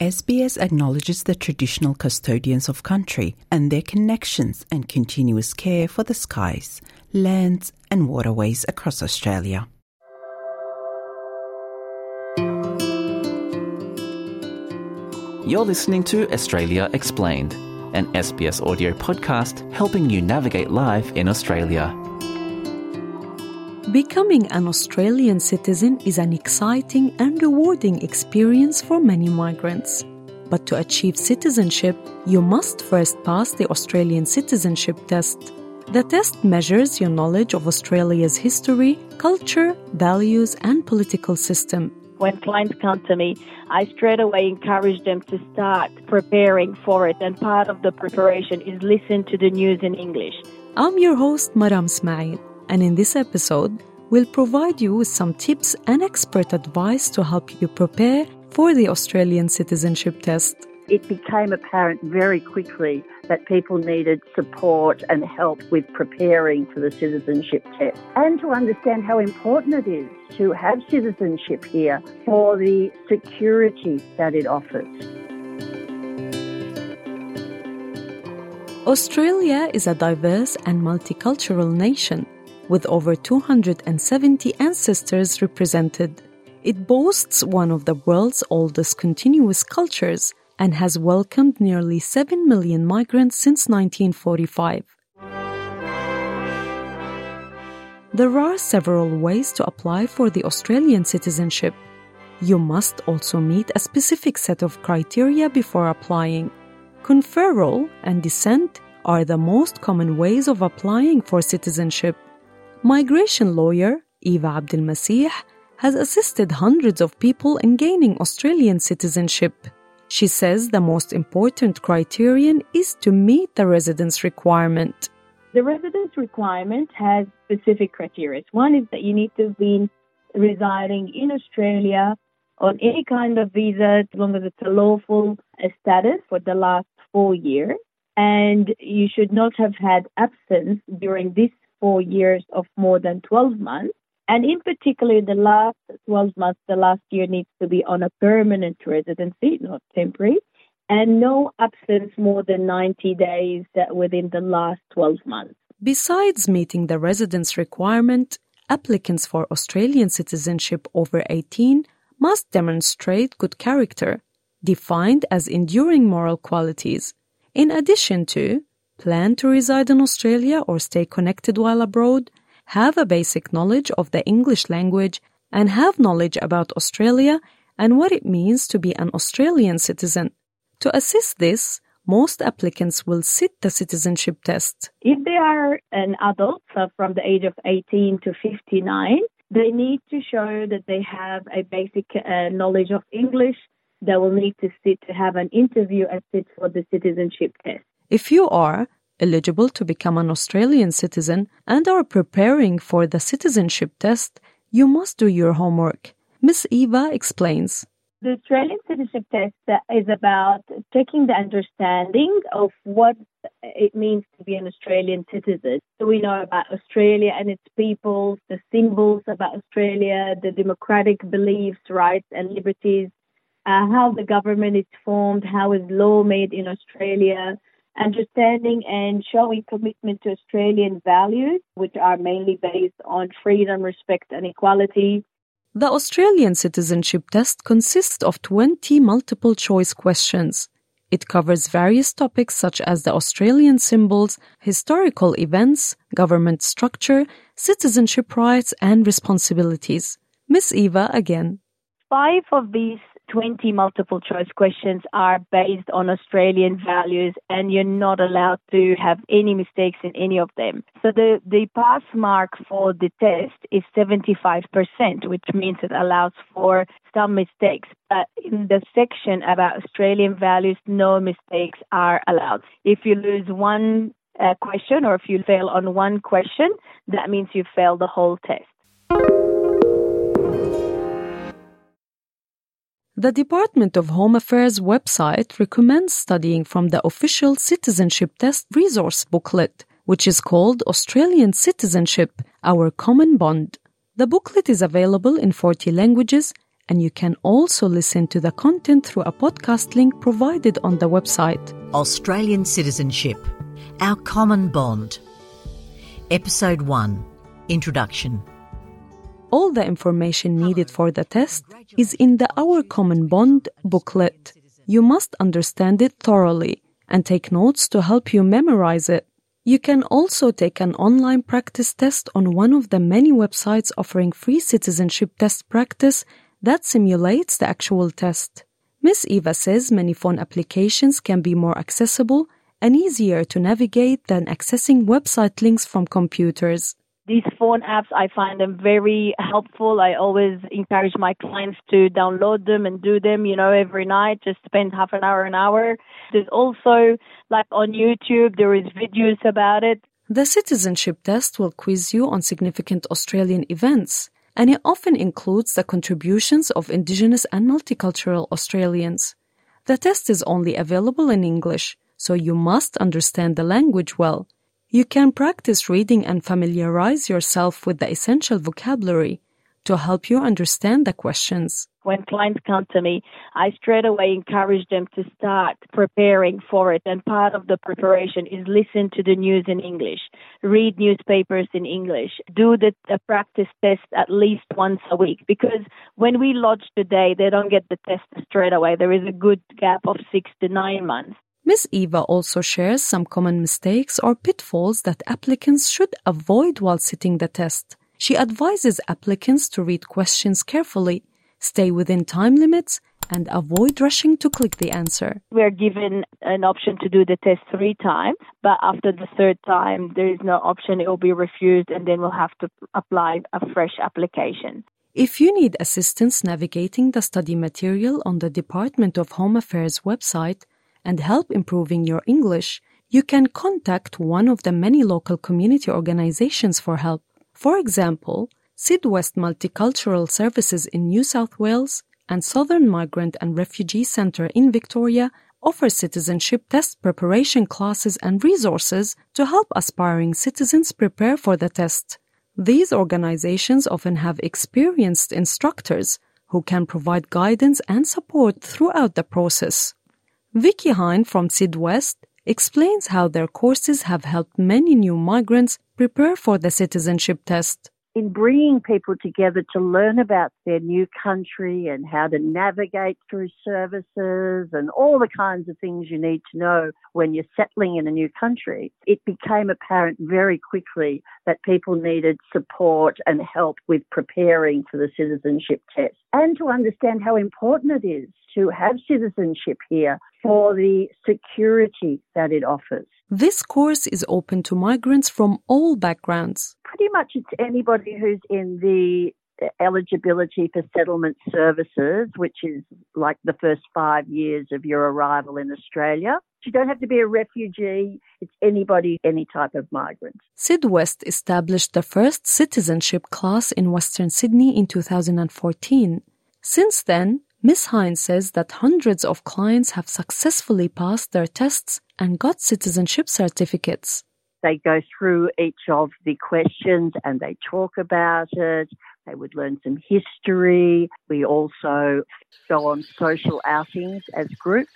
SBS acknowledges the traditional custodians of country and their connections and continuous care for the skies, lands, and waterways across Australia. You're listening to Australia Explained, an SBS audio podcast helping you navigate life in Australia. Becoming an Australian citizen is an exciting and rewarding experience for many migrants. But to achieve citizenship, you must first pass the Australian citizenship test. The test measures your knowledge of Australia's history, culture, values, and political system. When clients come to me, I straight away encourage them to start preparing for it. And part of the preparation is listen to the news in English. I'm your host, Maram Ismail, and in this episode, we'll provide you with some tips and expert advice to help you prepare for the Australian citizenship test. It became apparent very quickly that people needed support and help with preparing for the citizenship test and to understand how important it is to have citizenship here for the security that it offers. Australia is a diverse and multicultural nation with over 270 ancestors represented. It boasts one of the world's oldest continuous cultures and has welcomed nearly 7 million migrants since 1945. There are several ways to apply for the Australian citizenship. You must also meet a specific set of criteria before applying. Conferral and descent are the most common ways of applying for citizenship. Migration lawyer Eva Abdelmasih has assisted hundreds of people in gaining Australian citizenship. She says the most important criterion is to meet the residence requirement. The residence requirement has specific criteria. One is that you need to have been residing in Australia on any kind of visa as long as it's a lawful status for the last four years. And you should not have had absence during these four years of more than 12 months. And in particular, the last 12 months, the last year needs to be on a permanent residency, not temporary, and no absence more than 90 days within the last 12 months. Besides meeting the residence requirement, applicants for Australian citizenship over 18 must demonstrate good character, defined as enduring moral qualities, in addition to plan to reside in Australia or stay connected while abroad, have a basic knowledge of the English language, and have knowledge about Australia and what it means to be an Australian citizen. To assist this, most applicants will sit the citizenship test. If they are an adult so from the age of 18 to 59, they need to show that they have a basic uh, knowledge of English. They will need to sit to have an interview and sit for the citizenship test. If you are, eligible to become an Australian citizen and are preparing for the citizenship test, you must do your homework. Miss Eva explains. The Australian citizenship test is about checking the understanding of what it means to be an Australian citizen. So we know about Australia and its people, the symbols about Australia, the democratic beliefs, rights, and liberties, uh, how the government is formed, how is law made in Australia, understanding and showing commitment to Australian values, which are mainly based on freedom, respect, and equality. The Australian citizenship test consists of 20 multiple choice questions. It covers various topics such as the Australian symbols, historical events, government structure, citizenship rights, and responsibilities. Miss Eva again. Five of these 20 multiple choice questions are based on Australian values and you're not allowed to have any mistakes in any of them. So the, the pass mark for the test is 75%, which means it allows for some mistakes. But in the section about Australian values, no mistakes are allowed. If you lose one uh, question or if you fail on one question, that means you fail the whole test. The Department of Home Affairs website recommends studying from the official citizenship test resource booklet, which is called Australian Citizenship Our Common Bond. The booklet is available in 40 languages, and you can also listen to the content through a podcast link provided on the website. Australian Citizenship Our Common Bond. Episode 1 Introduction. All the information needed for the test is in the Our Common Bond booklet. You must understand it thoroughly and take notes to help you memorize it. You can also take an online practice test on one of the many websites offering free citizenship test practice that simulates the actual test. Miss Eva says many phone applications can be more accessible and easier to navigate than accessing website links from computers these phone apps, I find them very helpful. I always encourage my clients to download them and do them, you know, every night, just spend half an hour, an hour. There's also, like on YouTube, there is videos about it. The citizenship test will quiz you on significant Australian events, and it often includes the contributions of Indigenous and multicultural Australians. The test is only available in English, so you must understand the language well you can practice reading and familiarize yourself with the essential vocabulary to help you understand the questions. When clients come to me, I straight away encourage them to start preparing for it. And part of the preparation is listen to the news in English, read newspapers in English, do the, the practice test at least once a week. Because when we lodge today, they don't get the test straight away. There is a good gap of six to nine months. Ms. Eva also shares some common mistakes or pitfalls that applicants should avoid while sitting the test. She advises applicants to read questions carefully, stay within time limits, and avoid rushing to click the answer. We're given an option to do the test three times, but after the third time, there is no option. It will be refused, and then we'll have to apply a fresh application. If you need assistance navigating the study material on the Department of Home Affairs website, and help improving your English, you can contact one of the many local community organizations for help. For example, Sydwest Multicultural Services in New South Wales and Southern Migrant and Refugee Centre in Victoria offer citizenship test preparation classes and resources to help aspiring citizens prepare for the test. These organizations often have experienced instructors who can provide guidance and support throughout the process. Vicky Hine from Sydwest explains how their courses have helped many new migrants prepare for the citizenship test. In bringing people together to learn about their new country and how to navigate through services and all the kinds of things you need to know when you're settling in a new country, it became apparent very quickly that people needed support and help with preparing for the citizenship test and to understand how important it is to have citizenship here for the security that it offers. This course is open to migrants from all backgrounds. Pretty much it's anybody who's in the eligibility for settlement services, which is like the first five years of your arrival in Australia. You don't have to be a refugee, it's anybody, any type of migrant. Sydwest established the first citizenship class in Western Sydney in 2014. Since then, Ms. Hines says that hundreds of clients have successfully passed their tests and got citizenship certificates. They go through each of the questions and they talk about it. They would learn some history. We also go on social outings as groups,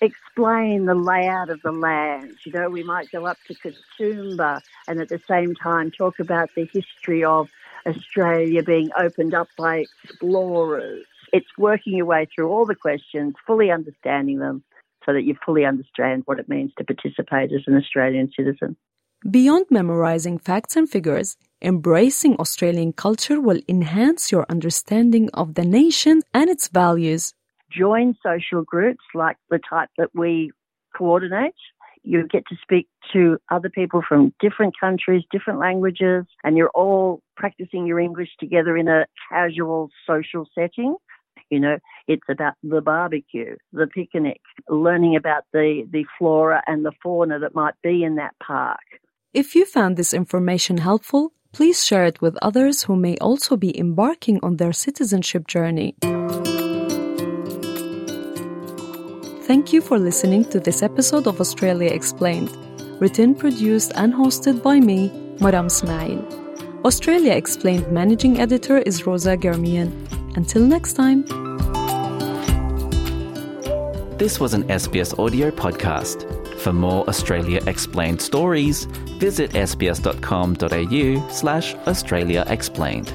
explain the layout of the land. You know, we might go up to Katoomba and at the same time talk about the history of Australia being opened up by explorers it's working your way through all the questions, fully understanding them, so that you fully understand what it means to participate as an Australian citizen. Beyond memorizing facts and figures, embracing Australian culture will enhance your understanding of the nation and its values. join social groups like the type that we coordinate. You get to speak to other people from different countries, different languages, and you're all practicing your English together in a casual social setting. You know, it's about the barbecue, the picnic, learning about the, the flora and the fauna that might be in that park. If you found this information helpful, please share it with others who may also be embarking on their citizenship journey. Thank you for listening to this episode of Australia Explained, written, produced, and hosted by me, Maram Ismail. Australia Explained managing editor is Rosa Germian. Until next time. This was an SBS audio podcast. For more Australia Explained stories, visit sbs.com.au slash Australia Explained.